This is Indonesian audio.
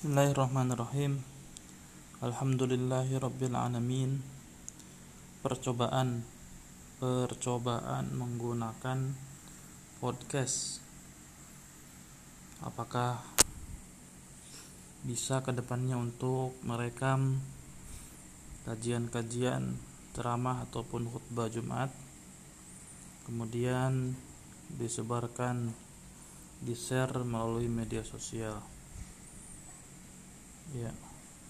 Bismillahirrahmanirrahim. Alhamdulillahi Rabbil Alamin. Percobaan Percobaan menggunakan podcast. Apakah bisa ke depannya untuk merekam kajian-kajian ceramah ataupun khutbah Jumat? Kemudian disebarkan di share melalui media sosial Yeah.